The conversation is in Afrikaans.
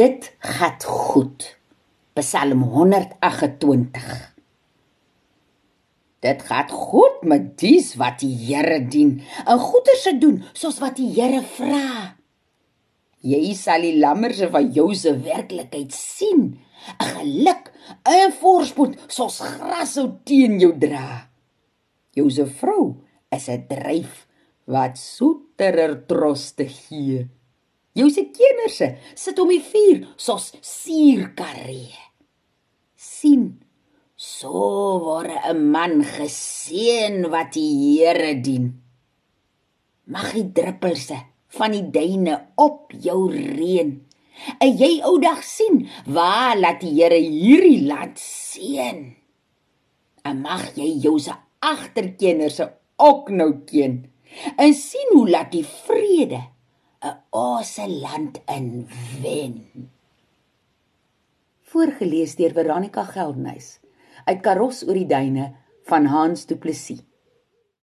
Dit gaan goed. Psalm 128. Dit gaan goed met dies wat die Here dien. 'n Goeie se doen soos wat die Here vra. Jy sal die lammers van jou se werklikheid sien. 'n Geluk, 'n voorspoed soos gras sou teen jou dra. Jou se vrou is 'n dryf wat soeterer troos te gee. Jou se kinderse sit om die vuur soos suurkaree. sien so word 'n man geseën wat die Here dien. Mag die druppelse van die duine op jou reën. En jy oudag sien waar laat die Here hierdie land seën. En mag jy jou se agterkenners ook nou ken. En sien hoe laat die vrede 'n ose land in wen. Voorgeles deur Veronica Geldnys uit Karos oor die duine van Hans Du Plessis.